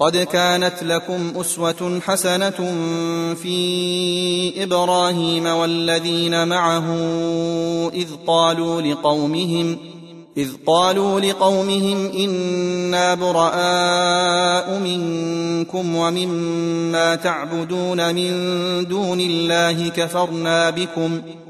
قد كانت لكم أسوة حسنة في إبراهيم والذين معه إذ قالوا لقومهم إذ قالوا لقومهم إنا براء منكم ومما تعبدون من دون الله كفرنا بكم ۖ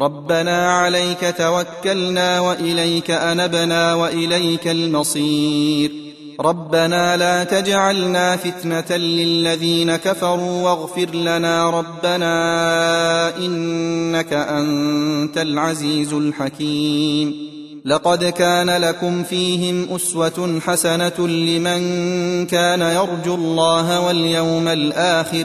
ربنا عليك توكلنا واليك انبنا واليك المصير ربنا لا تجعلنا فتنه للذين كفروا واغفر لنا ربنا انك انت العزيز الحكيم لقد كان لكم فيهم اسوه حسنه لمن كان يرجو الله واليوم الآخر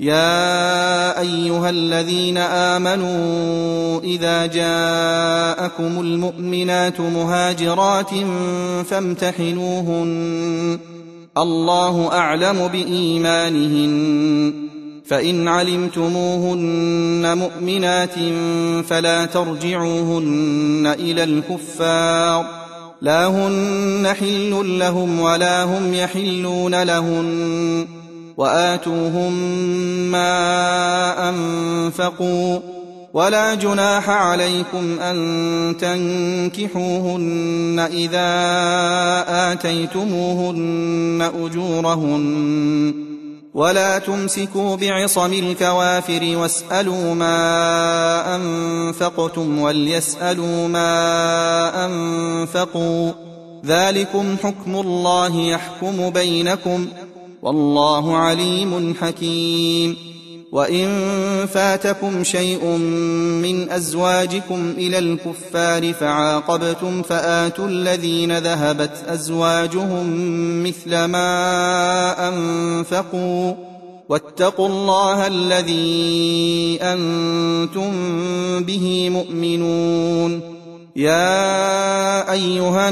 يا أيها الذين آمنوا إذا جاءكم المؤمنات مهاجرات فامتحنوهن. الله أعلم بإيمانهن. فإن علمتموهن مؤمنات فلا ترجعوهن إلى الكفار. لا هن حل لهم ولا هم يحلون لهن. وآتوهم ما أنفقوا ولا جناح عليكم أن تنكحوهن إذا آتيتموهن أجورهن ولا تمسكوا بعصم الكوافر واسألوا ما أنفقتم وليسألوا ما أنفقوا ذلكم حكم الله يحكم بينكم والله عليم حكيم. وإن فاتكم شيء من أزواجكم إلى الكفار فعاقبتم فآتوا الذين ذهبت أزواجهم مثل ما أنفقوا. واتقوا الله الذي أنتم به مؤمنون. يا أيها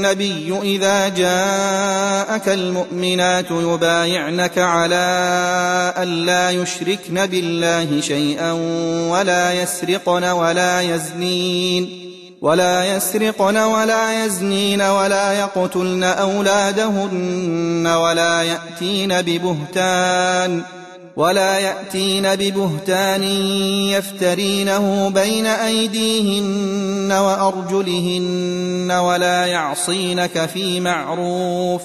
النبي إذا جاءك المؤمنات يبايعنك على أن لا يشركن بالله شيئا ولا يسرقن ولا يزنين ولا يسرقن ولا يزنين ولا يقتلن أولادهن ولا يأتين ببهتان ولا يأتين ببهتان يفترينه بين أيديهن وأرجلهن ولا يعصينك في معروف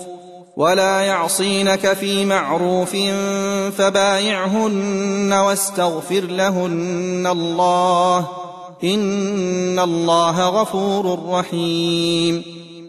ولا يعصينك في معروف فبايعهن واستغفر لهن الله إن الله غفور رحيم